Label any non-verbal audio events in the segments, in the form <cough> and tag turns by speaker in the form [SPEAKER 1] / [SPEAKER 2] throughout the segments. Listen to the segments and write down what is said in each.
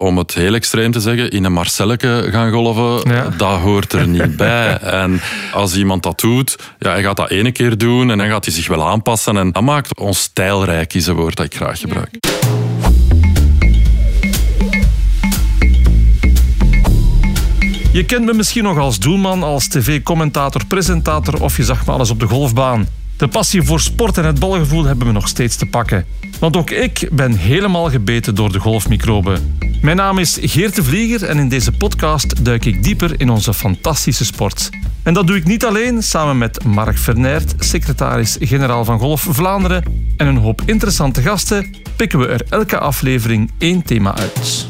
[SPEAKER 1] om het heel extreem te zeggen, in een Marcelleke gaan golven,
[SPEAKER 2] Ja.
[SPEAKER 1] dat hoort er niet <laughs> bij. En als iemand dat doet, ja, hij gaat dat ene keer doen en dan gaat hij zich wel aanpassen. En dat maakt ons stijlrijk, is een woord dat ik graag gebruik.
[SPEAKER 2] Je kent me misschien nog als doelman, als tv-commentator, presentator of je zag me alles op de golfbaan. De passie voor sport en het balgevoel hebben me nog steeds te pakken. Want ook ik ben helemaal gebeten door de golfmicroben. Mijn naam is Geert de Vlieger en in deze podcast duik ik dieper in onze fantastische sport. En dat doe ik niet alleen, samen met Mark Verneert, secretaris-generaal van Golf Vlaanderen en een hoop interessante gasten pikken we er elke aflevering één thema uit.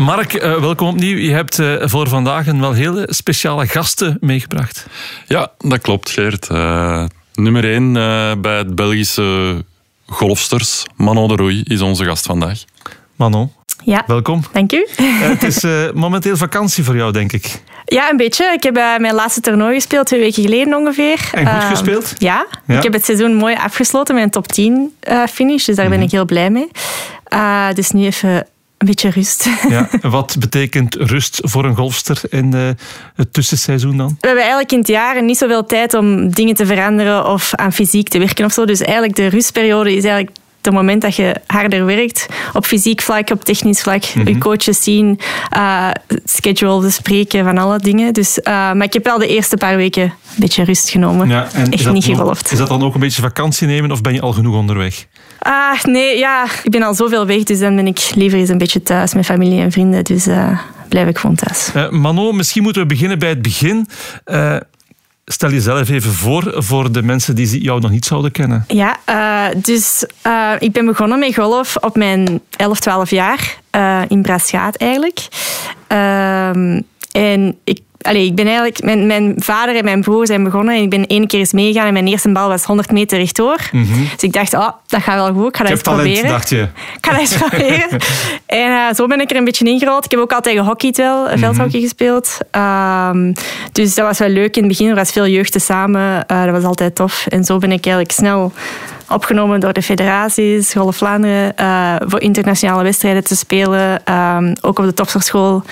[SPEAKER 2] Mark, eh, welkom opnieuw. Je hebt eh, voor vandaag een wel hele speciale gasten meegebracht.
[SPEAKER 1] Ja, dat klopt, Geert. Eh, nummer één eh, bij het Belgische golfsters, Manon de Roei, is onze gast vandaag.
[SPEAKER 2] Manon,
[SPEAKER 3] Ja,
[SPEAKER 2] welkom.
[SPEAKER 3] dank u.
[SPEAKER 2] Het is eh, momenteel vakantie voor jou, denk ik.
[SPEAKER 3] Ja, een beetje. Ik heb mijn laatste toernooi gespeeld, twee weken geleden ongeveer.
[SPEAKER 2] En goed
[SPEAKER 3] Ehm,
[SPEAKER 2] gespeeld?
[SPEAKER 3] Ja.
[SPEAKER 2] Ja.
[SPEAKER 3] Ik heb het seizoen mooi afgesloten met een top 10 eh, finish, dus daar
[SPEAKER 2] Mhm.
[SPEAKER 3] ben ik heel blij mee. Eh, dus nu even een beetje rust.
[SPEAKER 2] Ja. <laughs> Wat betekent rust voor een golfster in eh, het tussenseizoen dan?
[SPEAKER 3] We hebben eigenlijk in het jaar niet zoveel tijd om dingen te veranderen of aan fysiek te werken of zo. Dus eigenlijk de rustperiode is eigenlijk het moment dat je harder werkt. Op fysiek vlak, op technisch vlak. Je coaches zien, eh, schedule bespreken van alle dingen. Dus, eh, maar ik heb wel de eerste paar weken een beetje rust genomen.
[SPEAKER 2] en
[SPEAKER 3] Echt niet gegolfd.
[SPEAKER 2] Is dat dan ook een beetje vakantie nemen of ben je al genoeg onderweg?
[SPEAKER 3] Ah, nee, ja. Ik ben al zoveel weg, dus dan ben ik liever eens een beetje thuis met familie en vrienden. Dus eh, blijf ik gewoon thuis.
[SPEAKER 2] Manon, misschien moeten we beginnen bij het begin. Stel jezelf even voor voor de mensen die jou nog niet zouden kennen.
[SPEAKER 3] Ja, eh, dus eh, ik ben begonnen met golf op mijn 11, 12 jaar eh, in Braschaat eigenlijk. Ehm, en ik, allee, ik ben eigenlijk, mijn, mijn vader en mijn broer zijn begonnen en ik ben één keer eens meegegaan en mijn eerste bal was 100 meter rechtdoor. Dus ik dacht, oh, dat gaat wel goed, ik ga dat
[SPEAKER 2] Mhm.
[SPEAKER 3] Eens
[SPEAKER 2] talent,
[SPEAKER 3] proberen.
[SPEAKER 2] dacht je. <laughs>
[SPEAKER 3] Ik ga dat eens proberen. <laughs> en eh, zo ben ik er een beetje ingerold. Ik heb ook altijd gehockeyd wel,
[SPEAKER 2] Mhm.
[SPEAKER 3] veldhockey gespeeld. Ehm, dus dat was wel leuk in het begin. Er was veel jeugd samen. Eh, dat was altijd tof. En zo ben ik eigenlijk snel opgenomen door de federaties, Golf Vlaanderen, eh, voor internationale wedstrijden te spelen. Ehm, ook op de topsportschool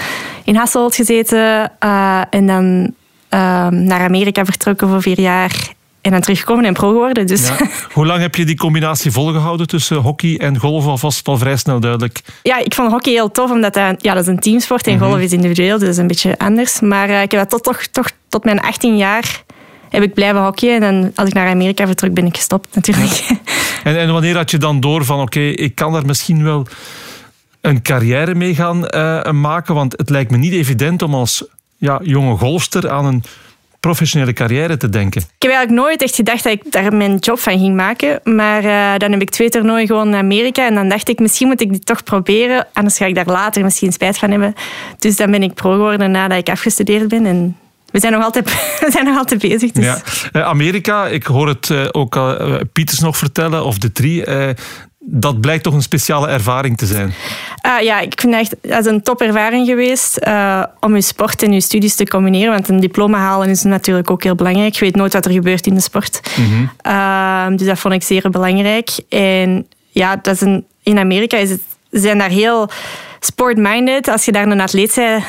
[SPEAKER 3] in Hasselt gezeten. Eh, en dan ehm, naar Amerika vertrokken voor vier jaar. En dan teruggekomen en pro geworden. Dus
[SPEAKER 2] Ja. <laughs> Hoe lang heb je die combinatie volgehouden tussen hockey en golf? Het al vrij snel duidelijk?
[SPEAKER 3] Ja, ik vond hockey heel tof, omdat dat, ja, dat is een teamsport en golf is individueel, dus dat is een beetje anders. Maar eh, ik heb dat tot, toch, toch tot mijn 18 jaar heb ik blijven hockeyen. En als ik naar Amerika vertrok, ben ik gestopt natuurlijk.
[SPEAKER 2] En, en wanneer had je dan door van oké, ik kan daar misschien wel een carrière mee gaan eh, maken? Want het lijkt me niet evident om als ja, jonge golfster aan een professionele carrière te denken.
[SPEAKER 3] Ik heb eigenlijk nooit echt gedacht dat ik daar mijn job van ging maken. Maar eh, dan heb ik twee toernooien gewoon in Amerika. En dan dacht ik, misschien moet ik dit toch proberen. Anders ga ik daar later misschien spijt van hebben. Dus dan ben ik pro geworden nadat ik afgestudeerd ben. En we zijn nog altijd, <laughs> we zijn nog altijd bezig. Dus.
[SPEAKER 2] Ja. Eh, Amerika, ik hoor het eh, ook al eh, Pieters nog vertellen, of de drie. dat blijkt toch een speciale ervaring te zijn.
[SPEAKER 3] Ja, ik vind echt, dat is een topervaring geweest om je sport en je studies te combineren. Want een diploma halen is natuurlijk ook heel belangrijk. Je weet nooit wat er gebeurt in de sport. Ehm, dus dat vond ik zeer belangrijk. En ja, dat is een, in Amerika is het, ze zijn daar heel sport-minded. Als je daar een atleet bent,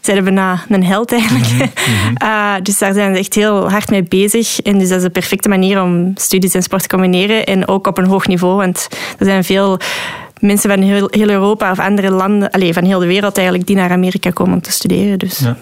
[SPEAKER 3] zijn we bijna een held eigenlijk. <laughs> Eh, dus daar zijn ze echt heel hard mee bezig. En dus dat is de perfecte manier om studies en sport te combineren. En ook op een hoog niveau. Want er zijn veel mensen van heel, heel Europa of andere landen, allez, van heel de wereld eigenlijk, die naar Amerika komen om te studeren. Dus.
[SPEAKER 2] Ja.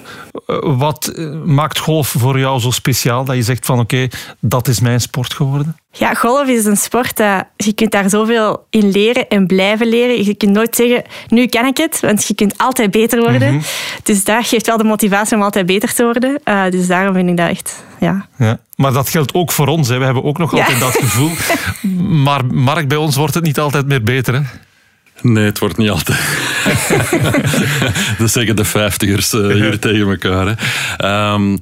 [SPEAKER 2] Eh, wat eh, maakt golf voor jou zo speciaal dat je zegt van oké, dat is mijn sport geworden?
[SPEAKER 3] Ja, golf is een sport dat je kunt daar zoveel in leren en blijven leren. Je kunt nooit zeggen, nu kan ik het, want je kunt altijd beter worden. Dus dat geeft wel de motivatie om altijd beter te worden. Eh, dus daarom vind ik dat echt, ja.
[SPEAKER 2] Ja. Maar dat geldt ook voor ons. Hè. We hebben ook nog
[SPEAKER 3] Ja.
[SPEAKER 2] altijd dat gevoel. <laughs> Maar Mark, bij ons wordt het niet altijd meer beter. Hè?
[SPEAKER 1] Nee, het wordt niet altijd. <laughs> dat zeggen de vijftigers eh, hier tegen elkaar. Hè. Ehm,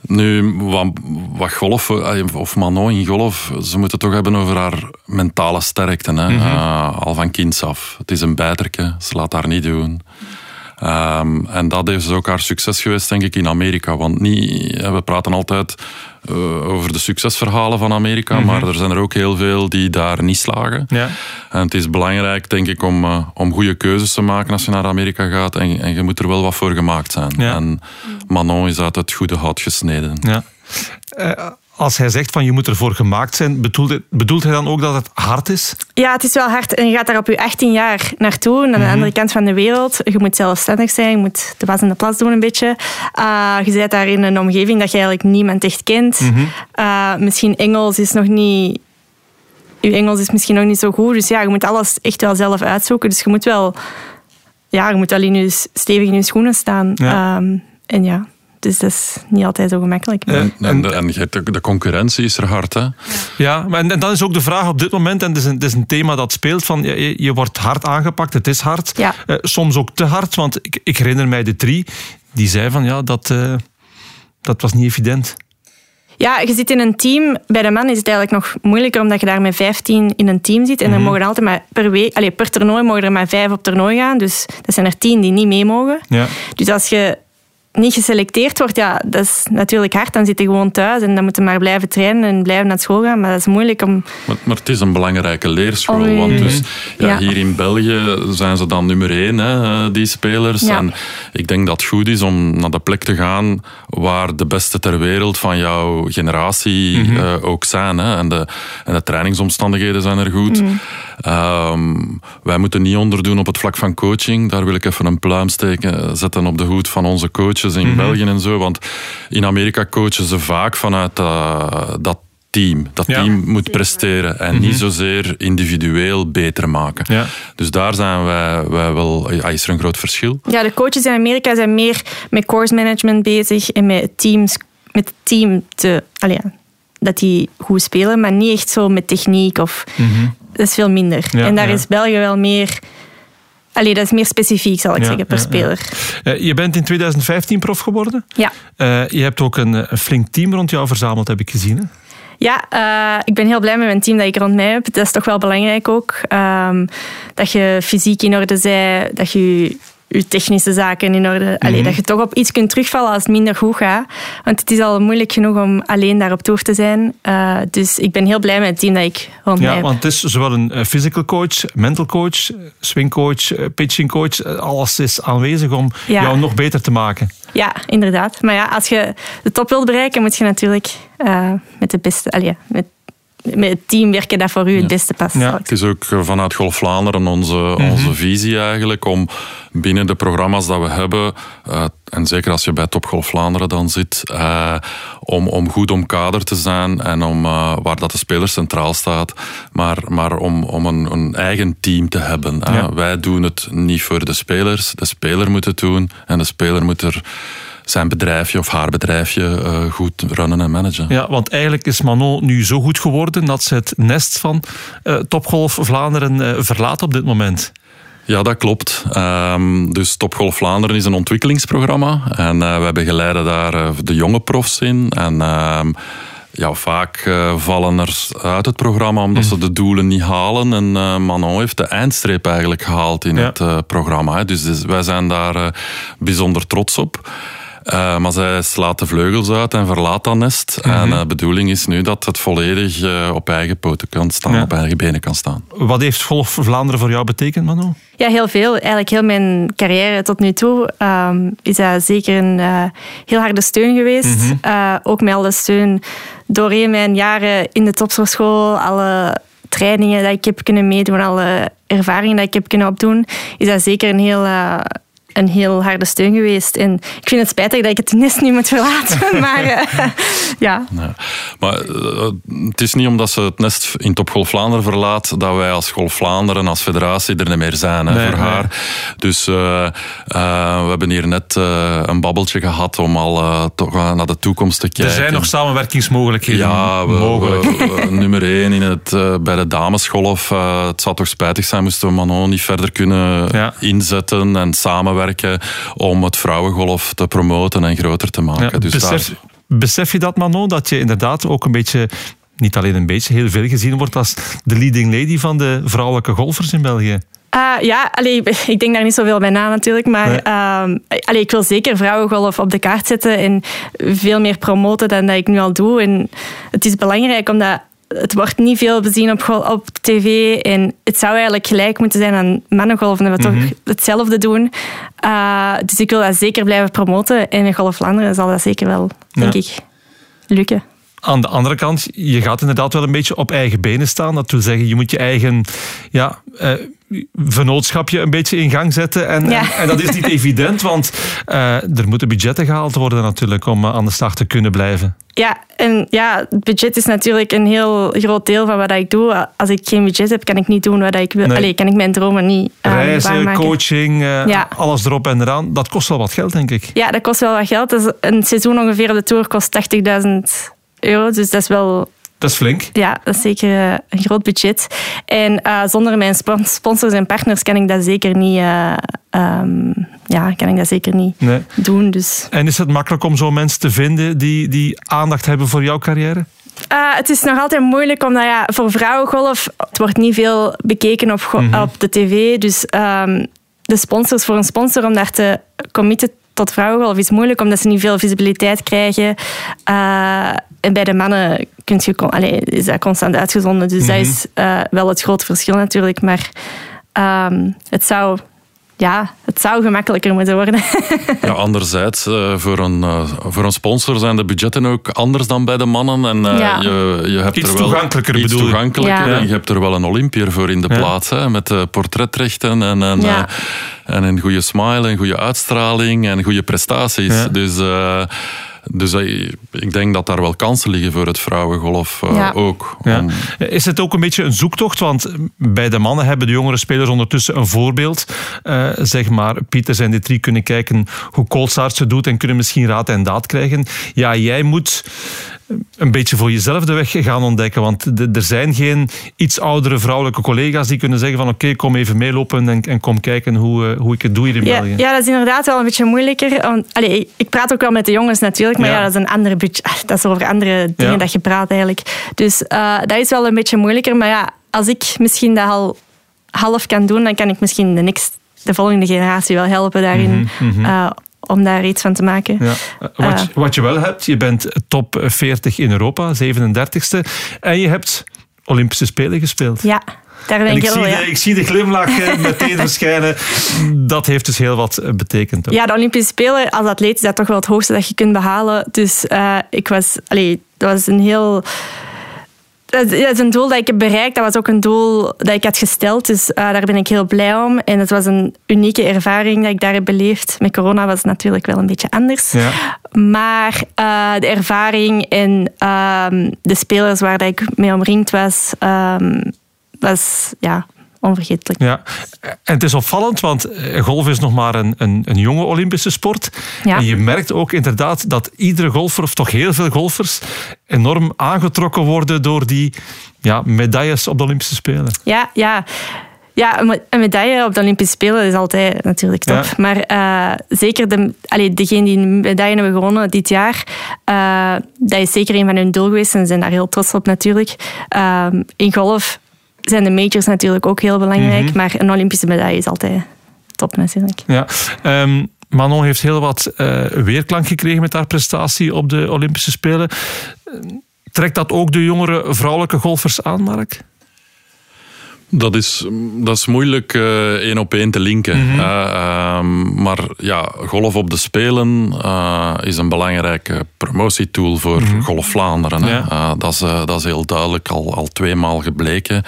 [SPEAKER 1] nu, wat, wat golf, eh, of Manon in golf, ze moeten het toch hebben over haar mentale sterkte. Hè. Eh, al van kinds af. Het is een bijterke, ze laat haar niet doen. Ehm, en dat is ook haar succes geweest, denk ik, in Amerika. Want niet, we praten altijd uh, over de succesverhalen van Amerika, mm -hmm. maar er zijn er ook heel veel die daar niet slagen.
[SPEAKER 2] Ja.
[SPEAKER 1] En het is belangrijk, denk ik, om, uh, om goede keuzes te maken als je naar Amerika gaat. En, en je moet er wel wat voor gemaakt zijn.
[SPEAKER 2] Ja.
[SPEAKER 1] En Manon is uit het goede hout gesneden.
[SPEAKER 2] Ja. Uh, als hij zegt van je moet ervoor gemaakt zijn, bedoelt, bedoelt hij dan ook dat het hard is?
[SPEAKER 3] Ja, het is wel hard. En je gaat daar op je 18 jaar naartoe, naar de
[SPEAKER 2] Mhm.
[SPEAKER 3] andere kant van de wereld. Je moet zelfstandig zijn, je moet de was en de plas doen een beetje. Uh, je zit daar in een omgeving dat je eigenlijk niemand echt kent.
[SPEAKER 2] Mhm.
[SPEAKER 3] Uh, misschien Engels is nog niet... Je Engels is misschien nog niet zo goed. Dus ja, je moet alles echt wel zelf uitzoeken. Dus je moet wel... Ja, je moet in je, stevig in je schoenen staan.
[SPEAKER 2] Ja.
[SPEAKER 3] Um, en ja... Dus dat is niet altijd zo gemakkelijk.
[SPEAKER 2] Eh,
[SPEAKER 1] En, en, de, en de, de, concurrentie is er hard, hè?
[SPEAKER 2] Ja, maar en, en dan is ook de vraag op dit moment, en het is een, het is een thema dat speelt, van je, je wordt hard aangepakt, het is hard.
[SPEAKER 3] Ja.
[SPEAKER 2] Uh, soms ook te hard, want ik, ik, herinner mij de drie, die zei van ja, dat, uh, dat was niet evident.
[SPEAKER 3] Ja, je zit in een team. Bij de man is het eigenlijk nog moeilijker omdat je daar met 15 in een team zit. En
[SPEAKER 2] Mhm.
[SPEAKER 3] er mogen altijd maar per week, allez, per toernooi mogen er maar vijf op toernooi gaan. Dus dat zijn er tien die niet mee mogen.
[SPEAKER 2] Ja.
[SPEAKER 3] Dus als je niet geselecteerd wordt, ja, dat is natuurlijk hard. Dan zit je gewoon thuis en dan moet je maar blijven trainen en blijven naar school gaan. Maar dat is moeilijk om...
[SPEAKER 1] Maar, maar het is een belangrijke leerschool. Want dus, ja,
[SPEAKER 3] ja.
[SPEAKER 1] hier in België zijn ze dan nummer één, hè, die spelers.
[SPEAKER 3] Ja.
[SPEAKER 1] En ik denk dat het goed is om naar de plek te gaan waar de beste ter wereld van jouw generatie
[SPEAKER 2] Mhm.
[SPEAKER 1] uh, ook zijn. Hè. En, de, en de trainingsomstandigheden zijn er goed.
[SPEAKER 3] Mhm.
[SPEAKER 1] Um, wij moeten niet onderdoen op het vlak van coaching. Daar wil ik even een pluim steken, zetten op de hoed van onze coaches in
[SPEAKER 2] Mhm.
[SPEAKER 1] België en zo. Want in Amerika coachen ze vaak vanuit uh, dat team. Dat
[SPEAKER 2] Ja.
[SPEAKER 1] team moet presteren en
[SPEAKER 2] Mhm.
[SPEAKER 1] niet zozeer individueel beter maken.
[SPEAKER 2] Ja.
[SPEAKER 1] Dus daar zijn wij, wij wel, ja, is er een groot verschil.
[SPEAKER 3] Ja, de coaches in Amerika zijn meer met course management bezig en met teams, met het team te, allee, ja, dat die goed spelen, maar niet echt zo met techniek of dat is veel minder.
[SPEAKER 2] Ja,
[SPEAKER 3] en daar
[SPEAKER 2] ja.
[SPEAKER 3] is België wel meer. Allee, dat is meer specifiek, zal ik
[SPEAKER 2] Ja,
[SPEAKER 3] zeggen, per
[SPEAKER 2] ja,
[SPEAKER 3] speler.
[SPEAKER 2] Uh, je bent in 2015 prof geworden.
[SPEAKER 3] Ja.
[SPEAKER 2] Uh, je hebt ook een, een, flink team rond jou verzameld, heb ik gezien. Hè?
[SPEAKER 3] Ja, uh, ik ben heel blij met mijn team dat ik rond mij heb. Dat is toch wel belangrijk ook. Um, dat je fysiek in orde bent, dat je je technische zaken in orde... Mm -hmm. Allee, dat je toch op iets kunt terugvallen als het minder goed gaat. Want het is al moeilijk genoeg om alleen daar op tour te zijn. Uh, dus ik ben heel blij met het team dat ik rond
[SPEAKER 2] ja,
[SPEAKER 3] heb.
[SPEAKER 2] want het is zowel een physical coach, mental coach, swing coach, pitching coach. Alles is aanwezig om
[SPEAKER 3] Ja.
[SPEAKER 2] jou nog beter te maken.
[SPEAKER 3] Ja, inderdaad. Maar ja, als je de top wilt bereiken, moet je natuurlijk uh, met de beste... Allee, met met het team werken dat voor u het beste past.
[SPEAKER 2] Ja.
[SPEAKER 1] Het is ook eh, vanuit Golf Vlaanderen onze, mm -hmm. onze visie eigenlijk om binnen de programma's dat we hebben, uh, en zeker als je bij Top Golf Vlaanderen dan zit, uh, om, om goed omkaderd te zijn en om uh, waar dat de speler centraal staat, maar, maar om, om een, een eigen team te hebben.
[SPEAKER 2] Ja.
[SPEAKER 1] Wij doen het niet voor de spelers, de speler moet het doen en de speler moet er zijn bedrijfje of haar bedrijfje uh, goed runnen en managen.
[SPEAKER 2] Ja, want eigenlijk is Manon nu zo goed geworden dat ze het nest van uh, Topgolf Vlaanderen uh, verlaat op dit moment.
[SPEAKER 1] Ja, dat klopt. Um, dus Topgolf Vlaanderen is een ontwikkelingsprogramma en uh, wij begeleiden daar uh, de jonge profs in. En uh, ja, vaak vallen er uit het programma omdat ze de doelen niet halen. En Manon heeft de eindstreep eigenlijk gehaald in
[SPEAKER 2] Ja.
[SPEAKER 1] het programma. Dus, dus wij zijn daar bijzonder trots op. Uh, maar zij slaat de vleugels uit en verlaat dat nest. En de bedoeling is nu dat het volledig uh, op eigen poten kan staan,
[SPEAKER 2] Ja.
[SPEAKER 1] op eigen benen kan staan.
[SPEAKER 2] Wat heeft Golf Vlaanderen voor jou betekend, Manon?
[SPEAKER 3] Ja, heel veel. Eigenlijk heel mijn carrière tot nu toe um, is dat zeker een uh, heel harde steun geweest.
[SPEAKER 2] Mhm.
[SPEAKER 3] Uh, ook met alle steun doorheen mijn jaren in de topsportschool, alle trainingen die ik heb kunnen meedoen, alle ervaringen die ik heb kunnen opdoen, is dat zeker een heel uh, een heel harde steun geweest. En ik vind het spijtig dat ik het nest nu moet verlaten, <laughs> maar uh, <laughs> ja.
[SPEAKER 1] Ja. Maar uh, het is niet omdat ze het nest in Top Golf Vlaanderen verlaat, dat wij als Golf Vlaanderen, als federatie, er niet meer zijn hè,
[SPEAKER 2] Nee,
[SPEAKER 1] voor
[SPEAKER 2] nee.
[SPEAKER 1] haar. Dus uh, we hebben hier net een babbeltje gehad om al toch naar de toekomst te kijken.
[SPEAKER 2] Er zijn nog samenwerkingsmogelijkheden.
[SPEAKER 1] Ja, we,
[SPEAKER 2] mogelijk.
[SPEAKER 1] we, we, <laughs> nummer één in het, bij de damesgolf. het zou toch spijtig zijn moesten we Manon niet verder kunnen
[SPEAKER 2] Ja.
[SPEAKER 1] inzetten en samenwerken om het vrouwengolf te promoten en groter te maken.
[SPEAKER 2] Ja,
[SPEAKER 1] dus
[SPEAKER 2] besef,
[SPEAKER 1] daar,
[SPEAKER 2] besef je dat, Manon, dat je inderdaad ook een beetje niet alleen een beetje, heel veel gezien wordt als de leading lady van de vrouwelijke golfers in België.
[SPEAKER 3] Uh, ja, allee, <laughs> ik denk daar niet zoveel bij na natuurlijk. Maar nee. uh, ik wil zeker vrouwengolf op de kaart zetten en veel meer promoten dan dat ik nu al doe. En het is belangrijk omdat het wordt niet veel bezien op, op tv. En het zou eigenlijk gelijk moeten zijn aan mannengolf. En we mm -hmm. toch hetzelfde doen. Uh, dus ik wil dat zeker blijven promoten. En in Golf Vlaanderen zal dat zeker wel, denk ja. ik, lukken.
[SPEAKER 2] Aan de andere kant, je gaat inderdaad wel een beetje op eigen benen staan. Dat wil zeggen, je moet je eigen ja, uh, vennootschapje een beetje in gang zetten. En, ja. en, en dat is niet <laughs> evident, want uh, er moeten budgetten gehaald worden natuurlijk om aan de slag te kunnen blijven.
[SPEAKER 3] Ja, en ja, het budget is natuurlijk een heel groot deel van wat ik doe. Als ik geen budget heb, kan ik niet doen wat ik wil. Nee. Allee, kan ik mijn dromen niet uh,
[SPEAKER 2] Reizen, coaching, uh, ja. alles erop en eraan. Dat kost wel wat geld, denk ik.
[SPEAKER 3] Ja, dat kost wel wat geld. Dus een seizoen ongeveer op de Tour kost 80.000 euro. Dus dat is wel
[SPEAKER 2] dat is flink.
[SPEAKER 3] Ja, dat is zeker een groot budget. En uh, zonder mijn sponsors en partners kan ik dat zeker niet, uh, um, ja, kan ik dat zeker niet nee. doen. Dus.
[SPEAKER 2] En is het makkelijk om zo mensen te vinden die, die aandacht hebben voor jouw carrière?
[SPEAKER 3] Uh, het is nog altijd moeilijk, omdat ja, voor vrouwengolf het wordt niet veel bekeken op, mm -hmm. op de tv. Dus um, de sponsors voor een sponsor om daar te committen tot vrouwengolf is moeilijk, omdat ze niet veel visibiliteit krijgen. En bij de mannen kun je, allez, is dat constant uitgezonden. Dus mm -hmm. dat is uh, wel het grote verschil natuurlijk. Maar um, het zou ja, het zou gemakkelijker moeten worden. <laughs>
[SPEAKER 1] ja, anderzijds, uh, voor, een, uh, voor een sponsor zijn de budgetten ook anders dan bij de mannen. En ja. je, je hebt
[SPEAKER 2] iets
[SPEAKER 1] er wel
[SPEAKER 2] toegankelijker
[SPEAKER 1] iets
[SPEAKER 2] bedoel
[SPEAKER 1] toegankelijker.
[SPEAKER 3] Ja.
[SPEAKER 1] En je hebt er wel een Olympier voor in de plaats. Hè, met portretrechten en, en, en een goede smile en goede uitstraling en goede prestaties. Dus... Dus ik denk dat daar wel kansen liggen voor het vrouwengolf uh,
[SPEAKER 3] ja.
[SPEAKER 1] ook.
[SPEAKER 2] Ja. Om... Is het ook een beetje een zoektocht? Want bij de mannen hebben de jongere spelers ondertussen een voorbeeld. Uh, zeg maar, Pieters en de drie kunnen kijken hoe Koolsaart ze doet en kunnen misschien raad en daad krijgen. Ja, jij moet een beetje voor jezelf de weg gaan ontdekken. Want de, er zijn geen iets oudere vrouwelijke collega's die kunnen zeggen van oké, okay, kom even meelopen en, en, kom kijken hoe, uh, hoe ik het doe hier in
[SPEAKER 3] ja,
[SPEAKER 2] België.
[SPEAKER 3] Ja, dat is inderdaad wel een beetje moeilijker. Want, allee, ik, praat ook wel met de jongens natuurlijk, maar ja, ja dat is een andere budget. Dat is over andere dingen ja. dat je praat eigenlijk. Dus uh, dat is wel een beetje moeilijker. Maar ja, als ik misschien dat al half kan doen, dan kan ik misschien de, next, de volgende generatie wel helpen daarin. Mm -hmm. uh, om daar iets van te maken.
[SPEAKER 2] Ja. Wat, uh, wat, je wel hebt, je bent top 40 in Europa, 37ste. En je hebt Olympische Spelen gespeeld.
[SPEAKER 3] Ja. Daar ben
[SPEAKER 2] en ik,
[SPEAKER 3] ik,
[SPEAKER 2] zie
[SPEAKER 3] heel,
[SPEAKER 2] de, ik zie de glimlach <laughs> meteen verschijnen. Dat heeft dus heel wat betekend. Ook.
[SPEAKER 3] Ja, de Olympische Spelen als atleet is dat toch wel het hoogste dat je kunt behalen. Dus uh, ik was, allee, dat was een heel dat is een doel dat ik heb bereikt. Dat was ook een doel dat ik had gesteld. Dus uh, daar ben ik heel blij om. En het was een unieke ervaring dat ik daar heb beleefd. Met corona was het natuurlijk wel een beetje anders.
[SPEAKER 2] Ja.
[SPEAKER 3] Maar uh, de ervaring en uh, de spelers waar dat ik mee omringd was, was ja, onvergetelijk.
[SPEAKER 2] Ja, en het is opvallend, want golf is nog maar een, een, een jonge Olympische sport.
[SPEAKER 3] Ja.
[SPEAKER 2] En je merkt ook inderdaad dat iedere golfer, of toch heel veel golfers, enorm aangetrokken worden door die ja, medailles op de Olympische Spelen.
[SPEAKER 3] Ja, ja. Ja, een medaille op de Olympische Spelen is altijd natuurlijk top. Ja. Maar uh, zeker de, allee, degene die een medaille hebben gewonnen dit jaar, uh, dat is zeker een van hun doel geweest en ze zijn daar heel trots op natuurlijk. Uh, in golf zijn de majors natuurlijk ook heel belangrijk, mm-hmm. maar een Olympische medaille is altijd top natuurlijk.
[SPEAKER 2] Ja, um, Manon heeft heel wat uh, weerklank gekregen met haar prestatie op de Olympische Spelen. Trekt dat ook de jongere vrouwelijke golfers aan, Mark?
[SPEAKER 1] Dat is, dat is moeilijk uh, één op één te linken. Uh, uh, maar ja, golf op de Spelen uh, is een belangrijke promotietool voor mm-hmm. Golf Vlaanderen. Ja. dat, is, dat is heel duidelijk al, al tweemaal gebleken.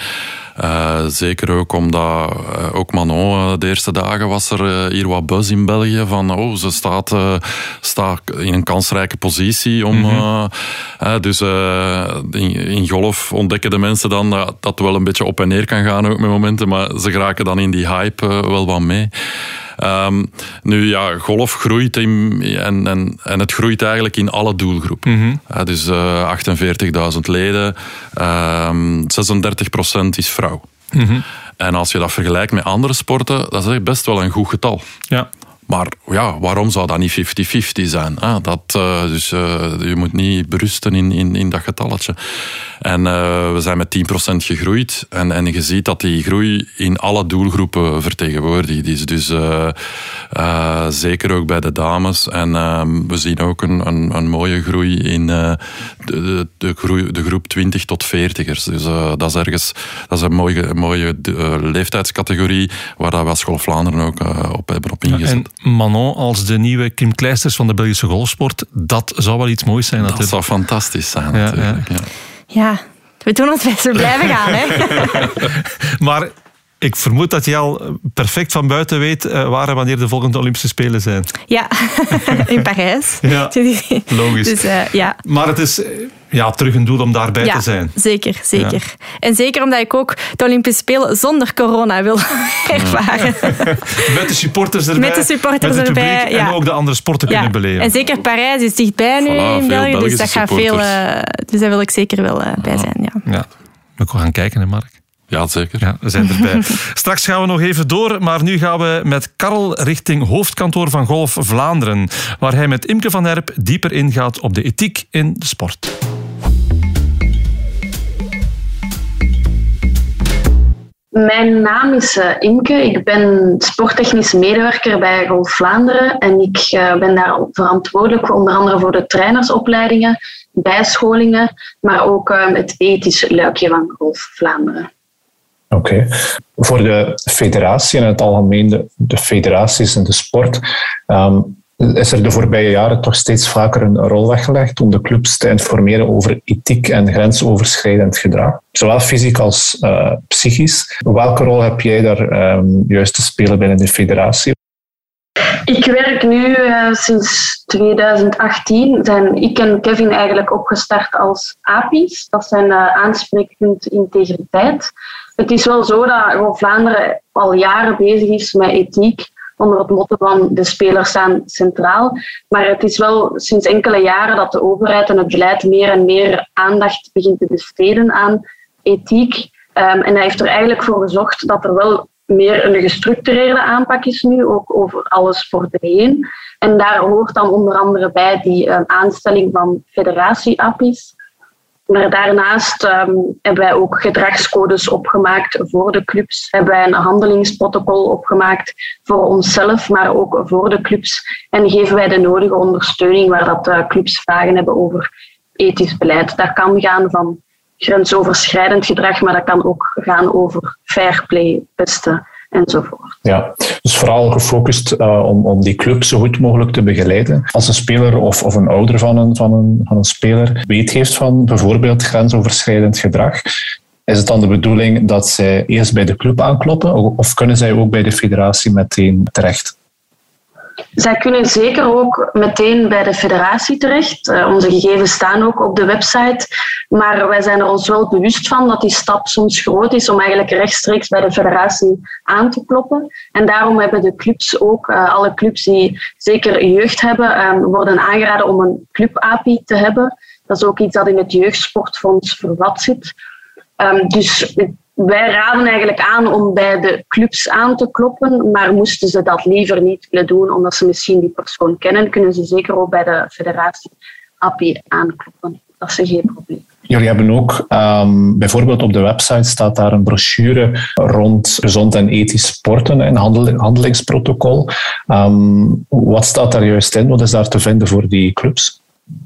[SPEAKER 1] Uh, zeker ook omdat uh, ook Manon uh, de eerste dagen was er hier wat buzz in België van oh, ze staat, staat in een kansrijke positie om mm-hmm. dus in, in, golf ontdekken de mensen dan dat dat wel een beetje op en neer kan gaan ook met momenten, maar ze geraken dan in die hype wel wat mee. Um, nu ja, golf groeit in, en, en, en het groeit eigenlijk in alle doelgroepen.
[SPEAKER 2] Mm-hmm.
[SPEAKER 1] Uh, dus uh, 48.000 leden, um, 36% is vrouw.
[SPEAKER 2] Mm-hmm.
[SPEAKER 1] En als je dat vergelijkt met andere sporten, dat is echt best wel een goed getal.
[SPEAKER 2] Ja.
[SPEAKER 1] Maar ja, waarom zou dat niet 50-50 zijn? Ah, dat, uh, dus uh, je moet niet berusten in, in, in dat getalletje. En uh, we zijn met 10% gegroeid. En, en je ziet dat die groei in alle doelgroepen vertegenwoordigd is. Dus zeker ook bij de dames. En ehm, we zien ook een, een, een mooie groei in de, de, de, groei, de groep 20 tot 40ers. Dus dat is ergens dat is een mooie, mooie leeftijdscategorie waar dat we als School Vlaanderen ook op hebben op ingezet.
[SPEAKER 2] Manon als de nieuwe Kim Kleisters van de Belgische golfsport, dat zou wel iets moois zijn
[SPEAKER 1] natuurlijk. Dat zou fantastisch zijn ja, natuurlijk. Ja.
[SPEAKER 3] ja. we doen ons best, we blijven gaan. Hè? <laughs> <laughs>
[SPEAKER 2] maar ik vermoed dat je al perfect van buiten weet uh, waar en wanneer de volgende Olympische Spelen zijn.
[SPEAKER 3] Ja, <laughs> in Parijs.
[SPEAKER 2] Ja, <laughs> logisch. Dus, uh, ja. Maar het is ja, terug een doel om daarbij te zijn.
[SPEAKER 3] Zeker, zeker. En zeker omdat ik ook de Olympische Spelen zonder corona wil <laughs> ervaren.
[SPEAKER 2] Met de supporters erbij.
[SPEAKER 3] Met de supporters met erbij.
[SPEAKER 2] En ook de andere sporten kunnen beleven.
[SPEAKER 3] En zeker Parijs is dichtbij nu in België. Dus dat gaat veel. Uh, dus daar wil ik zeker wel uh, bij zijn. Ja.
[SPEAKER 2] Ja. We gaan kijken, hè, Mark.
[SPEAKER 1] Ja, zeker.
[SPEAKER 2] Ja, we zijn erbij. <laughs> Straks gaan we nog even door, maar nu gaan we met Karel richting hoofdkantoor van Golf Vlaanderen, waar hij met Imke van Herp dieper ingaat op de ethiek in de sport.
[SPEAKER 4] Mijn naam is uh, Imke. Ik ben sporttechnisch medewerker bij Golf Vlaanderen. En ik uh, ben daar verantwoordelijk onder andere voor de trainersopleidingen, bijscholingen, maar ook uh, het ethische luikje van Golf Vlaanderen.
[SPEAKER 5] Oké. Voor de federatie en het algemeen de, de federaties en de sport, um, is er de voorbije jaren toch steeds vaker een rol weggelegd om de clubs te informeren over ethiek en grensoverschrijdend gedrag, zowel fysiek als uh, psychisch. Welke rol heb jij daar um, juist te spelen binnen de federatie?
[SPEAKER 4] Ik werk nu uh, sinds 2018. Zijn ik en Kevin eigenlijk opgestart als API's. Dat zijn uh, aanspreekpunt integriteit. Het is wel zo dat Vlaanderen al jaren bezig is met ethiek onder het motto van de spelers staan centraal. Maar het is wel sinds enkele jaren dat de overheid en het beleid meer en meer aandacht begint te besteden aan ethiek. Um, en hij heeft er eigenlijk voor gezorgd dat er wel meer een gestructureerde aanpak is nu, ook over alles voor de heen. En daar hoort dan onder andere bij die um, aanstelling van federatie-appies. Maar daarnaast um, hebben wij ook gedragscodes opgemaakt voor de clubs. Hebben wij een handelingsprotocol opgemaakt voor onszelf, maar ook voor de clubs. En geven wij de nodige ondersteuning waar dat uh, clubs vragen hebben over ethisch beleid. Dat kan gaan van grensoverschrijdend gedrag, maar dat kan ook gaan over fair play, beste enzovoort.
[SPEAKER 5] Ja, dus vooral gefocust uh, om, om die club zo goed mogelijk te begeleiden. Als een speler of, of een ouder van een, van, een, van een speler weet heeft van bijvoorbeeld grensoverschrijdend gedrag, is het dan de bedoeling dat zij eerst bij de club aankloppen of kunnen zij ook bij de federatie meteen terecht?
[SPEAKER 4] Zij kunnen zeker ook meteen bij de federatie terecht. Uh, onze gegevens staan ook op de website. Maar wij zijn er ons wel bewust van dat die stap soms groot is om eigenlijk rechtstreeks bij de federatie aan te kloppen. En daarom hebben de clubs ook, uh, alle clubs die zeker jeugd hebben, um, worden aangeraden om een club-API te hebben. Dat is ook iets dat in het Jeugdsportfonds vervat zit. Um, dus wij raden eigenlijk aan om bij de clubs aan te kloppen, maar moesten ze dat liever niet willen doen, omdat ze misschien die persoon kennen, kunnen ze zeker ook bij de federatie API aankloppen. Dat is geen probleem.
[SPEAKER 5] Jullie hebben ook, um, bijvoorbeeld op de website staat daar een brochure rond gezond en ethisch sporten en handel, handelingsprotocol. Um, wat staat daar juist in? Wat is daar te vinden voor die clubs?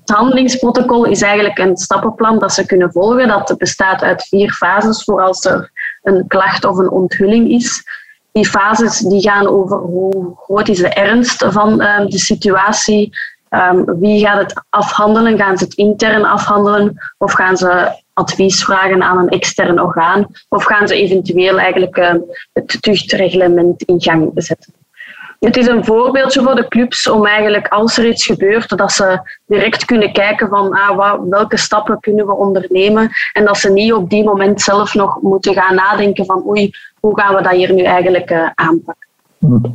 [SPEAKER 4] Het handelingsprotocol is eigenlijk een stappenplan dat ze kunnen volgen. Dat bestaat uit vier fases voor als er een klacht of een onthulling is. Die fases die gaan over hoe groot is de ernst van uh, de situatie. Um, wie gaat het afhandelen? Gaan ze het intern afhandelen? Of gaan ze advies vragen aan een extern orgaan? Of gaan ze eventueel eigenlijk uh, het tuchtreglement in gang zetten? Het is een voorbeeldje voor de clubs om eigenlijk als er iets gebeurt, dat ze direct kunnen kijken van ah, wat, welke stappen kunnen we ondernemen en dat ze niet op die moment zelf nog moeten gaan nadenken van oei, hoe gaan we dat hier nu eigenlijk uh, aanpakken.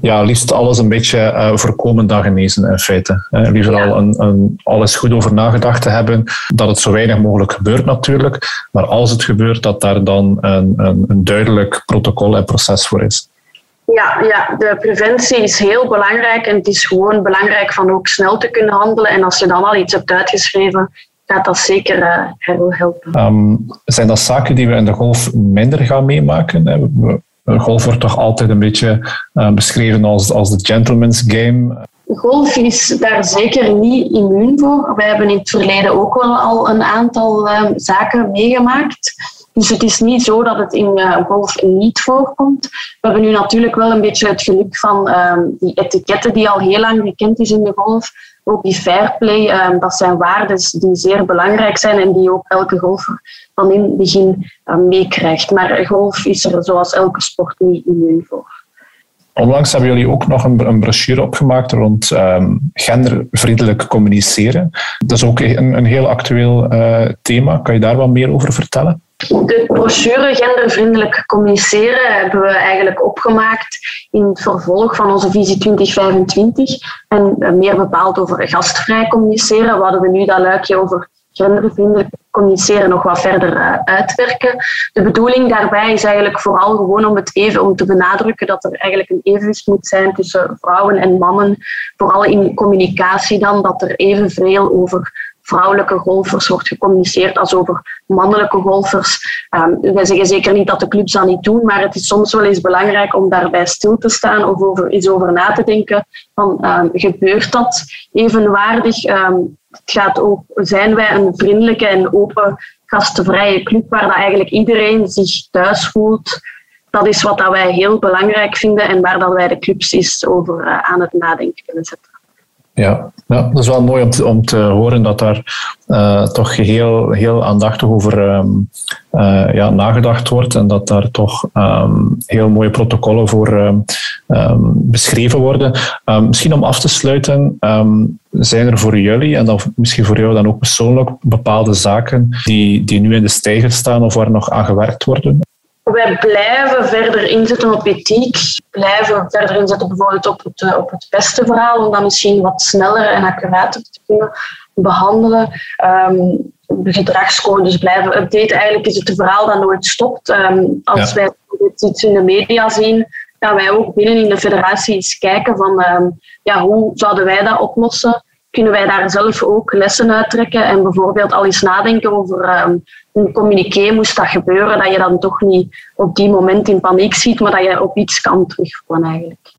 [SPEAKER 5] Ja, liefst alles een beetje uh, voorkomen dan genezen in feite. Uh, liever al een, een, alles goed over nagedacht te hebben, dat het zo weinig mogelijk gebeurt natuurlijk. Maar als het gebeurt, dat daar dan een, een, een duidelijk protocol en proces voor is.
[SPEAKER 4] Ja, ja, de preventie is heel belangrijk en het is gewoon belangrijk van ook snel te kunnen handelen. En als je dan al iets hebt uitgeschreven, gaat dat zeker uh, heel helpen.
[SPEAKER 5] Um, zijn dat zaken die we in de golf minder gaan meemaken? Golf wordt toch altijd een beetje uh, beschreven als, als de gentleman's game.
[SPEAKER 4] Golf is daar zeker niet immuun voor. We hebben in het verleden ook wel al een aantal uh, zaken meegemaakt. Dus het is niet zo dat het in uh, golf niet voorkomt. We hebben nu natuurlijk wel een beetje het geluk van uh, die etiketten die al heel lang gekend is in de golf. Ook die fair play, uh, dat zijn waarden die zeer belangrijk zijn en die ook elke golfer van in het begin meekrijgt. Maar golf is er zoals elke sport niet immuun voor.
[SPEAKER 5] Onlangs hebben jullie ook nog een, brochure opgemaakt rond um, gendervriendelijk communiceren. Dat is ook een, een heel actueel uh, thema. Kan je daar wat meer over vertellen?
[SPEAKER 4] De brochure Gendervriendelijk communiceren hebben we eigenlijk opgemaakt in het vervolg van onze visie 2025. En meer bepaald over gastvrij communiceren. Hadden we nu dat luikje over gendervriendelijk communiceren nog wat verder uh, uitwerken. De bedoeling daarbij is eigenlijk vooral gewoon om het even om te benadrukken dat er eigenlijk een evenwicht moet zijn tussen vrouwen en mannen, vooral in communicatie dan, dat er evenveel over vrouwelijke golfers wordt gecommuniceerd als over mannelijke golfers. Um, wij zeggen zeker niet dat de clubs dat niet doen, maar het is soms wel eens belangrijk om daarbij stil te staan of over, eens over na te denken van um, gebeurt dat evenwaardig? Het gaat ook, zijn wij een vriendelijke en open gastvrije club waar dat eigenlijk iedereen zich thuis voelt? Dat is wat dat wij heel belangrijk vinden en waar dat wij de clubs eens over uh, aan het nadenken willen zetten.
[SPEAKER 5] Ja, ja, dat is wel mooi om te, horen dat daar uh, toch heel, heel aandachtig over um, uh, ja, nagedacht wordt en dat daar toch um, heel mooie protocollen voor um, beschreven worden. misschien om af te sluiten, zijn er voor jullie en dan misschien voor jou dan ook persoonlijk bepaalde zaken die, die nu in de stijger staan of waar nog aan gewerkt worden?
[SPEAKER 4] Wij blijven verder inzetten op ethiek, blijven verder inzetten bijvoorbeeld op het, eh, op het beste verhaal, om dat misschien wat sneller en accurater te kunnen behandelen. Um, de gedragscodes blijven updaten. Eigenlijk is het een verhaal dat nooit stopt. Um, als ja. wij iets in de media zien, gaan wij ook binnen in de federatie eens kijken van um, ja, hoe zouden wij dat oplossen? Kunnen wij daar zelf ook lessen uittrekken en bijvoorbeeld al eens nadenken over een communiqué moest dat gebeuren, dat je dan toch niet op die moment in paniek ziet, maar dat je op iets kan terugvallen eigenlijk.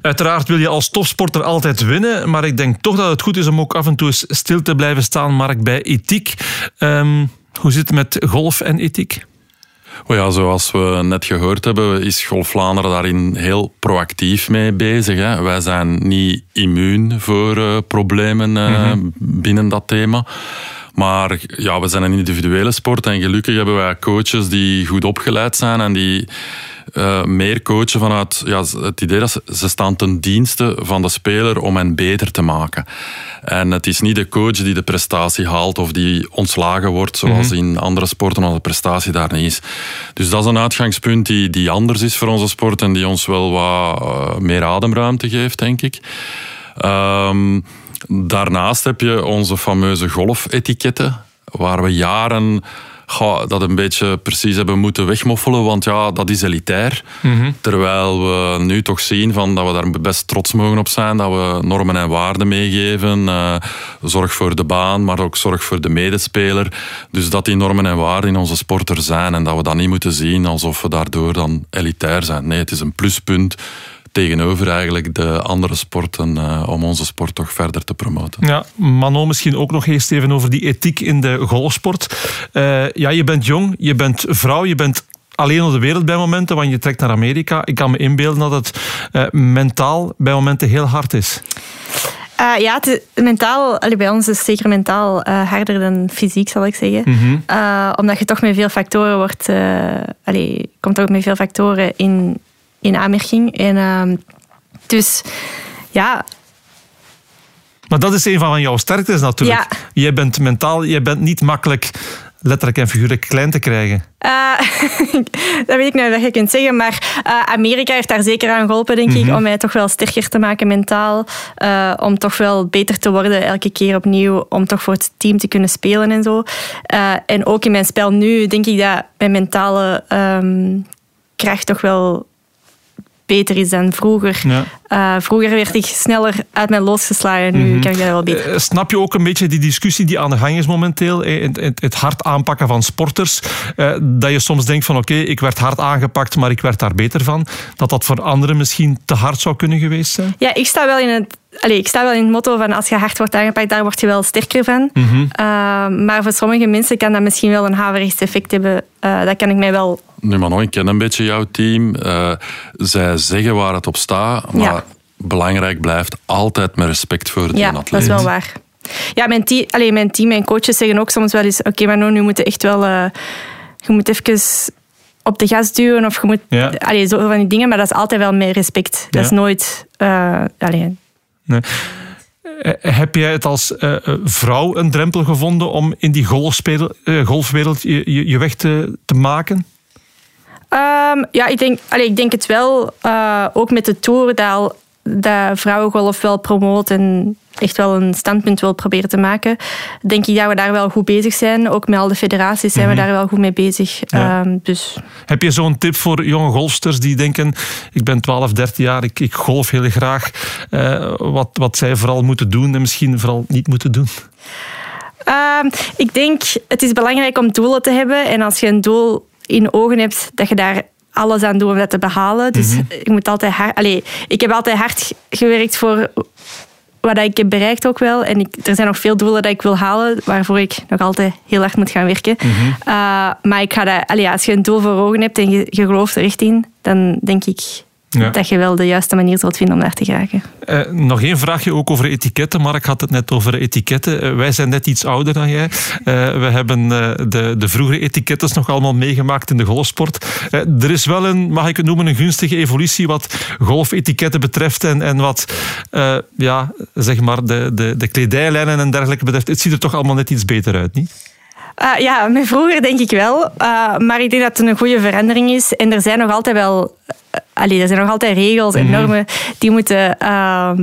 [SPEAKER 2] Uiteraard wil je als topsporter altijd winnen, maar ik denk toch dat het goed is om ook af en toe stil te blijven staan, Mark, bij ethiek. Um, hoe zit het met golf en ethiek?
[SPEAKER 1] Oh ja, zoals we net gehoord hebben, is Golf Vlaanderen daarin heel proactief mee bezig. Hè. Wij zijn niet immuun voor uh, problemen uh, mm -hmm. binnen dat thema. Maar ja, we zijn een individuele sport en gelukkig hebben wij coaches die goed opgeleid zijn en die uh, meer coachen vanuit ja, het idee dat ze, ze staan ten dienste van de speler om hen beter te maken. En het is niet de coach die de prestatie haalt of die ontslagen wordt, zoals mm -hmm. in andere sporten, als de prestatie daar niet is. Dus dat is een uitgangspunt die, die anders is voor onze sport en die ons wel wat uh, meer ademruimte geeft, denk ik. Um, daarnaast heb je onze fameuze golfetiketten, waar we jaren dat een beetje precies hebben moeten wegmoffelen, want ja, dat is elitair. Mm -hmm. Terwijl we nu toch zien van dat we daar best trots mogen op zijn, dat we normen en waarden meegeven. Uh, zorg voor de baan, maar ook zorg voor de medespeler. Dus dat die normen en waarden in onze sport er zijn en dat we dat niet moeten zien alsof we daardoor dan elitair zijn. Nee, het is een pluspunt tegenover eigenlijk de andere sporten uh, om onze sport toch verder te promoten.
[SPEAKER 2] Ja, Manon, misschien ook nog eerst even over die ethiek in de golfsport. Uh, ja, je bent jong, je bent vrouw, je bent alleen op de wereld bij momenten, want je trekt naar Amerika. Ik kan me inbeelden dat het uh, mentaal bij momenten heel hard is.
[SPEAKER 3] Uh, ja, het is mentaal, allee, bij ons is het zeker mentaal uh, harder dan fysiek, zal ik zeggen. Mm -hmm. uh, omdat je toch met veel factoren wordt, allee, komt ook met veel factoren in, in aanmerking. En, uh, dus ja.
[SPEAKER 2] Maar dat is een van jouw sterktes natuurlijk.
[SPEAKER 3] Ja.
[SPEAKER 2] Jij bent mentaal, jij bent niet makkelijk letterlijk en figuurlijk klein te krijgen?
[SPEAKER 3] Uh, <laughs> dat weet ik niet of je kunt zeggen, maar uh, Amerika heeft daar zeker aan geholpen, denk ik, om mij toch wel sterker te maken mentaal. Uh, om toch wel beter te worden elke keer opnieuw, om toch voor het team te kunnen spelen en zo. en ook in mijn spel nu denk ik dat mijn mentale um, kracht toch wel beter is dan vroeger. Ja. Uh, vroeger werd ik sneller uit mijn losgeslagen. Nu mm -hmm. kan ik dat wel beter.
[SPEAKER 2] Uh, snap je ook een beetje die discussie die aan de gang is momenteel? Het, het, het hard aanpakken van sporters. Uh, dat je soms denkt van oké, okay, ik werd hard aangepakt, maar ik werd daar beter van. Dat dat voor anderen misschien te hard zou kunnen geweest zijn?
[SPEAKER 3] Ja, ik sta wel in het Allee, ik sta wel in het motto van als je hard wordt aangepakt, daar word je wel sterker van. Mm -hmm. uh, maar voor sommige mensen kan dat misschien wel een haverechts effect hebben. Uh, dat kan ik mij wel...
[SPEAKER 1] Nu maar nog, ik ken een beetje jouw team. Uh, zij zeggen waar het op staat, maar ja. Belangrijk blijft altijd met respect voor de
[SPEAKER 3] ja,
[SPEAKER 1] atleet.
[SPEAKER 3] dat is wel waar. Ja, mijn team, allee, mijn team, mijn coaches zeggen ook soms wel eens... Oké, okay, maar nou, nu moet je echt wel... je moet even op de gas duwen of je moet... Ja. Allee, zo van die dingen, maar dat is altijd wel met respect. Dat ja. is nooit... Allee,
[SPEAKER 2] Nee. Heb jij het als uh, vrouw een drempel gevonden om in die uh, golfwereld je, je, je, weg te, te maken?
[SPEAKER 3] Um, ja, ik denk, allee, ik denk het wel. Uh, ook met de Tour dat, dat vrouwengolf wel promoot en echt wel een standpunt wil proberen te maken, denk ik dat we daar wel goed bezig zijn. Ook met al de federaties zijn we daar wel goed mee bezig. Ja. Um, dus.
[SPEAKER 2] Heb je zo'n tip voor jonge golfsters die denken, ik ben 12, 13 jaar, ik, ik golf heel graag. Uh, wat, wat zij vooral moeten doen en misschien vooral niet moeten doen?
[SPEAKER 3] Uh, ik denk, het is belangrijk om doelen te hebben. En als je een doel in ogen hebt, dat je daar alles aan doet om dat te behalen. Dus mm -hmm. ik moet altijd hard... Allez, ik heb altijd hard gewerkt voor wat ik heb bereikt ook wel. En ik, er zijn nog veel doelen dat ik wil halen, waarvoor ik nog altijd heel hard moet gaan werken. Mm -hmm. uh, maar ik ga dat, allee, als je een doel voor ogen hebt en je, je gelooft er echt in, dan denk ik ja. dat je wel de juiste manier zult vinden om daar te geraken.
[SPEAKER 2] Uh, nog één vraagje ook over etiketten. Mark had het net over etiketten. Uh, wij zijn net iets ouder dan jij. Uh, we hebben de, de vroegere etiketten nog allemaal meegemaakt in de golfsport. er is wel een, mag ik het noemen, een gunstige evolutie wat golfetiketten betreft en, en wat ja, zeg maar de, de, de kledijlijnen en dergelijke betreft. Het ziet er toch allemaal net iets beter uit, niet?
[SPEAKER 3] Uh, ja, met vroeger denk ik wel. Uh, maar ik denk dat het een goede verandering is. En er zijn nog altijd wel... Allee, er zijn nog altijd regels en normen die moeten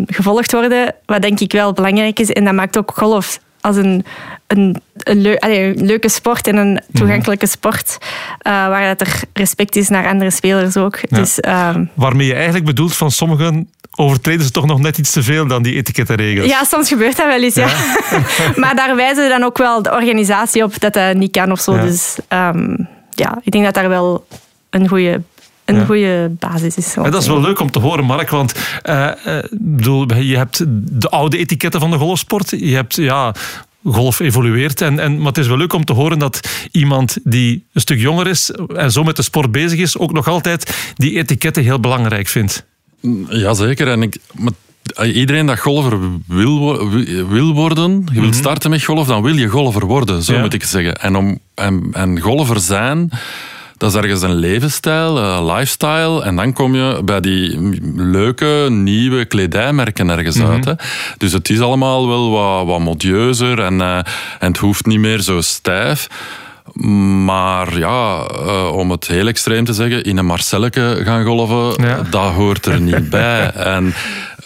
[SPEAKER 3] gevolgd worden. Wat denk ik wel belangrijk is. En dat maakt ook golf als een, een, een, leu allee, een leuke sport en een toegankelijke sport. waar dat er respect is naar andere spelers ook.
[SPEAKER 2] Ja.
[SPEAKER 3] Dus,
[SPEAKER 2] Waarmee je eigenlijk bedoelt van sommigen overtreden ze toch nog net iets te veel dan die etikettenregels.
[SPEAKER 3] Ja, soms gebeurt dat wel eens, ja. ja. <laughs> maar daar wijzen dan ook wel de organisatie op dat dat niet kan of zo. Ja. Dus um, ja, ik denk dat daar wel een goede een ja. goede basis is.
[SPEAKER 2] Ja, dat is wel leuk om te horen, Mark. Want uh, bedoel, je hebt de oude etiketten van de golfsport. Je hebt ja, golf evolueert. En, en, maar het is wel leuk om te horen dat iemand die een stuk jonger is en zo met de sport bezig is, ook nog altijd die etiketten heel belangrijk vindt.
[SPEAKER 1] Jazeker. En ik, maar iedereen dat golfer wil, wil worden, je wilt starten met golf, dan wil je golfer worden, zo ja. moet ik zeggen. En, om, en, en golfer zijn, dat is ergens een levensstijl, een lifestyle. En dan kom je bij die leuke, nieuwe kledijmerken ergens mm -hmm. uit. Hè. Dus het is allemaal wel wat, wat modieuzer en, uh, en het hoeft niet meer zo stijf. Maar ja, uh, om het heel extreem te zeggen, in een Marcelleke gaan golven, ja. dat hoort er niet <laughs> bij. En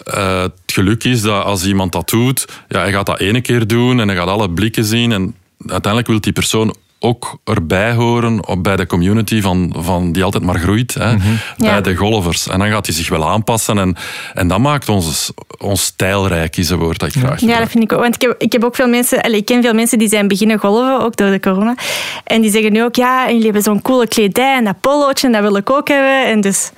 [SPEAKER 1] uh, het geluk is dat als iemand dat doet, ja, hij gaat dat ene keer doen en hij gaat alle blikken zien. En uiteindelijk wil die persoon ook erbij horen op, bij de community van, van die altijd maar groeit, hè, mm -hmm. bij ja. de golfers. En dan gaat hij zich wel aanpassen en, en dat maakt ons, ons stijlrijk, is een woord dat ik graag
[SPEAKER 3] Ja, dat vind ik ook. Want ik heb, ik heb ook veel mensen, allez, ik ken veel mensen die zijn beginnen golven, ook door de corona. En die zeggen nu ook, ja, en jullie hebben zo'n coole kledij en dat polootje, en dat wil ik ook hebben. En dus...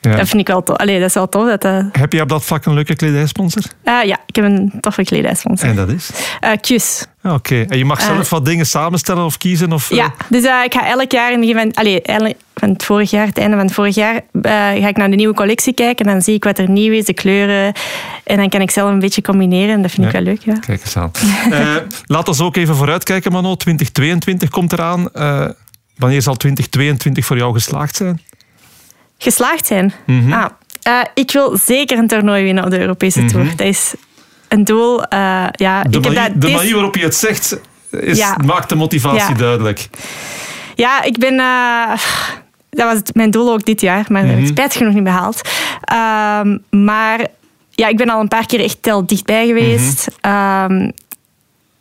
[SPEAKER 3] Ja. Dat vind ik wel tof. Allee, dat is wel tof. Dat, uh...
[SPEAKER 2] Heb je op dat vlak een leuke kledijsponsor?
[SPEAKER 3] Uh, ja, ik heb een toffe kledijsponsor.
[SPEAKER 2] En dat is?
[SPEAKER 3] Uh, Q's.
[SPEAKER 2] Oké, okay. en je mag zelf wat dingen samenstellen of kiezen? Of,
[SPEAKER 3] ja, dus ik ga elk jaar, in van, allee, van het vorig jaar, het einde van het vorig jaar, ga ik naar de nieuwe collectie kijken en dan zie ik wat er nieuw is, de kleuren. En dan kan ik zelf een beetje combineren en dat vind ja. ik wel leuk. Ja.
[SPEAKER 2] Kijk eens aan. <laughs> laat ons ook even vooruitkijken, Mano. 2022 komt eraan. wanneer zal 2022 voor jou geslaagd zijn?
[SPEAKER 3] Geslaagd zijn. Mm -hmm. ah, uh, ik wil zeker een toernooi winnen op de Europese Tour. Mm -hmm. Dat is een doel. Uh, ja,
[SPEAKER 2] de
[SPEAKER 3] ik
[SPEAKER 2] manier,
[SPEAKER 3] heb dat
[SPEAKER 2] de manier waarop je het zegt is,
[SPEAKER 3] Ja.
[SPEAKER 2] maakt de motivatie
[SPEAKER 3] Ja.
[SPEAKER 2] duidelijk.
[SPEAKER 3] Ja, ik ben... eh, dat was het- mijn doel ook dit jaar, maar
[SPEAKER 2] Mhm.
[SPEAKER 3] mm spijt genoeg niet behaald. Ehm, maar ja, ik ben al een paar keer echt tel dichtbij geweest.
[SPEAKER 2] Mhm.
[SPEAKER 3] Ehm,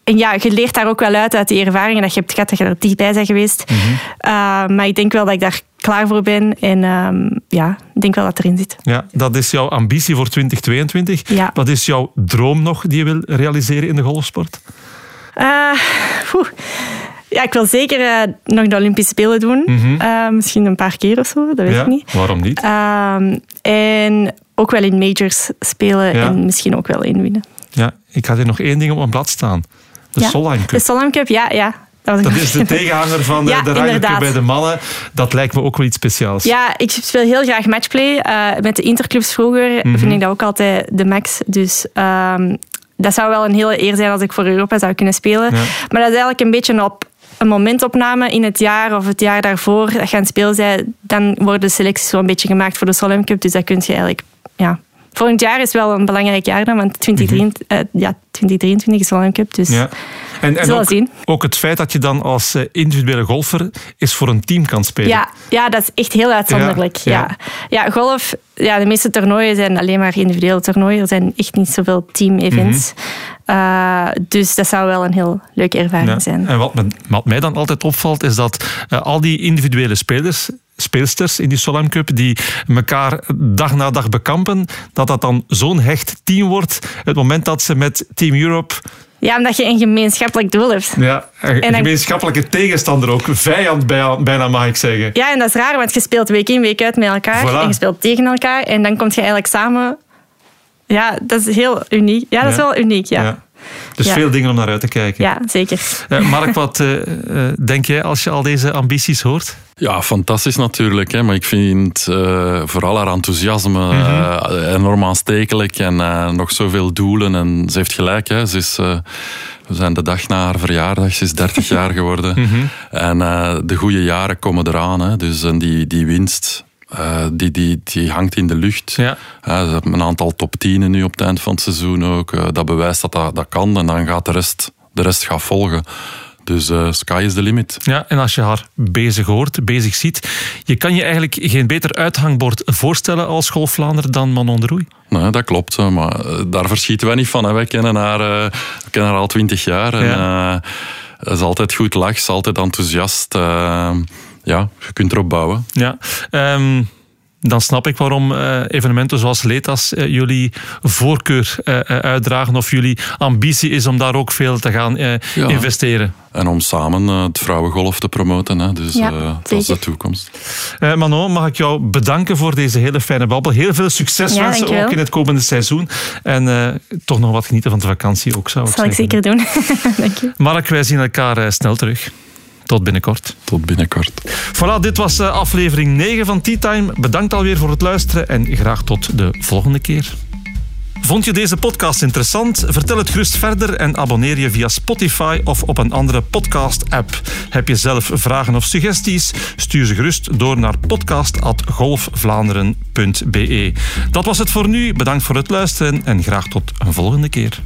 [SPEAKER 3] en ja, je leert daar ook wel uit uit die ervaringen dat je hebt gehad, dat je er dichtbij bent geweest.
[SPEAKER 2] Mhm.
[SPEAKER 3] Maar ik denk wel dat ik daar klaar voor ben. En ehm, ja, ik denk wel dat erin zit.
[SPEAKER 2] Ja, dat is jouw ambitie voor 2022.
[SPEAKER 3] Ja.
[SPEAKER 2] Wat is jouw droom nog die je wil realiseren in de golfsport?
[SPEAKER 3] Eh, ja, ik wil zeker eh, nog de Olympische Spelen doen. Eh, misschien een paar keer of zo, dat weet
[SPEAKER 2] ja,
[SPEAKER 3] ik niet.
[SPEAKER 2] waarom niet?
[SPEAKER 3] Ehm, en ook wel in majors spelen
[SPEAKER 2] Ja.
[SPEAKER 3] en misschien ook wel inwinnen.
[SPEAKER 2] Ja, ik had hier nog één ding op mijn blad staan. De
[SPEAKER 3] ja.
[SPEAKER 2] Solheim
[SPEAKER 3] De
[SPEAKER 2] Cup.
[SPEAKER 3] Solheim Cup, ja. ja. Dat,
[SPEAKER 2] is de tegenhanger van de, <laughs>
[SPEAKER 3] Ja,
[SPEAKER 2] de bij de mannen. Dat lijkt me ook wel iets speciaals.
[SPEAKER 3] Ja, ik speel heel graag matchplay. Eh, met de interclubs vroeger
[SPEAKER 2] Mhm.
[SPEAKER 3] vind ik dat ook altijd de max. Dus ehm, dat zou wel een hele eer zijn als ik voor Europa zou kunnen spelen.
[SPEAKER 2] Ja.
[SPEAKER 3] Maar dat is eigenlijk een beetje op een momentopname in het jaar of het jaar daarvoor dat je aan het spelen bent. Dan worden de selecties zo een beetje gemaakt voor de Solheim Cup. Dus dat kun je eigenlijk... Ja. Volgend jaar is wel een belangrijk jaar dan, want 2023, eh, ja, 2023 is Solheim Cup. Dus
[SPEAKER 2] Ja. En, en ook,
[SPEAKER 3] zien.
[SPEAKER 2] ook het feit dat je dan als eh, individuele golfer is voor een team kan spelen.
[SPEAKER 3] Ja, ja, dat is echt heel uitzonderlijk.
[SPEAKER 2] Ja,
[SPEAKER 3] Ja, ja. golf, ja, de meeste toernooien zijn alleen maar individuele toernooien. Er zijn echt niet zoveel team-events. Eh, dus dat zou wel een heel leuke ervaring
[SPEAKER 2] Ja.
[SPEAKER 3] zijn.
[SPEAKER 2] En wat, me- wat mij dan altijd opvalt, is dat al die individuele spelers, speelsters in die Solheim Cup, die elkaar dag na dag bekampen, dat dat dan zo'n hecht team wordt. Het moment dat ze met Team Europe
[SPEAKER 3] Ja, omdat je een gemeenschappelijk doel hebt.
[SPEAKER 2] ja, een
[SPEAKER 3] En dan-
[SPEAKER 2] gemeenschappelijke tegenstander ook, vijand bij- bijna mag ik zeggen.
[SPEAKER 3] Ja, en dat is raar, want je speelt week in, week uit met elkaar.
[SPEAKER 2] Voilà.
[SPEAKER 3] En je speelt tegen elkaar. En dan kom je eigenlijk samen... Ja, dat is heel uniek. Ja, dat is wel uniek, ja.
[SPEAKER 2] Ja.
[SPEAKER 3] Ja,
[SPEAKER 2] Dus
[SPEAKER 3] Ja.
[SPEAKER 2] veel dingen om naar uit te kijken.
[SPEAKER 3] zeker.
[SPEAKER 2] Eh, Mark, wat eh, eh, denk jij als je al deze ambities hoort?
[SPEAKER 1] Ja, fantastisch natuurlijk. Hè. Maar ik vind eh, vooral haar enthousiasme eh, enorm aanstekelijk. En eh, nog zoveel doelen. En ze heeft gelijk. Hè. Ze is, eh, we zijn de dag na haar verjaardag. Ze is 30 <laughs> jaar geworden. En eh, de goede jaren komen eraan. Hè. Dus en die, die winst, eh, die, die, die hangt in de lucht.
[SPEAKER 2] Ja.
[SPEAKER 1] Ja, ze hebben een aantal top 10 nu op het eind van het seizoen ook. Eh, dat bewijst dat, dat dat kan. En dan gaat de rest, de rest gaat volgen. Dus sky is the limit.
[SPEAKER 2] Ja, en als je haar bezig hoort, bezig ziet, je kan je eigenlijk geen beter uithangbord voorstellen als Golf Vlaanderen dan Manon de Roei.
[SPEAKER 1] Nee, dat klopt. Maar daar verschieten wij niet van. Hè. Wij kennen haar, we kennen haar al twintig jaar. En,
[SPEAKER 2] Ja.
[SPEAKER 1] eh, ze is altijd goed lach, ze is altijd enthousiast. Ja, je kunt erop bouwen.
[SPEAKER 2] Ja, ehm, dan snap ik waarom eh, evenementen zoals Letas eh, jullie voorkeur eh, eh, uitdragen of jullie ambitie is om daar ook veel te gaan eh,
[SPEAKER 1] Ja.
[SPEAKER 2] investeren.
[SPEAKER 1] En om samen eh, het vrouwengolf te promoten. Hè. Dus
[SPEAKER 3] Ja,
[SPEAKER 1] eh, dat is de toekomst.
[SPEAKER 2] Eh, Manon, mag ik jou bedanken voor deze hele fijne babbel. Heel veel succes
[SPEAKER 3] Ja,
[SPEAKER 2] wensen ook in het komende seizoen. En eh, toch nog wat genieten van de vakantie ook, zou ik
[SPEAKER 3] Dat zal ik zeker doen. <laughs> Dank je.
[SPEAKER 2] Mark, wij zien elkaar snel terug. Tot binnenkort.
[SPEAKER 1] Tot binnenkort.
[SPEAKER 2] Voilà, dit was eh, aflevering 9 van Tea Time. Bedankt alweer voor het luisteren en graag tot de volgende keer. Vond je deze podcast interessant? Vertel het gerust verder en abonneer je via Spotify of op een andere podcast-app. Heb je zelf vragen of suggesties? Stuur ze gerust door naar podcast.golfvlaanderen.be. Dat was het voor nu. Bedankt voor het luisteren en graag tot een volgende keer.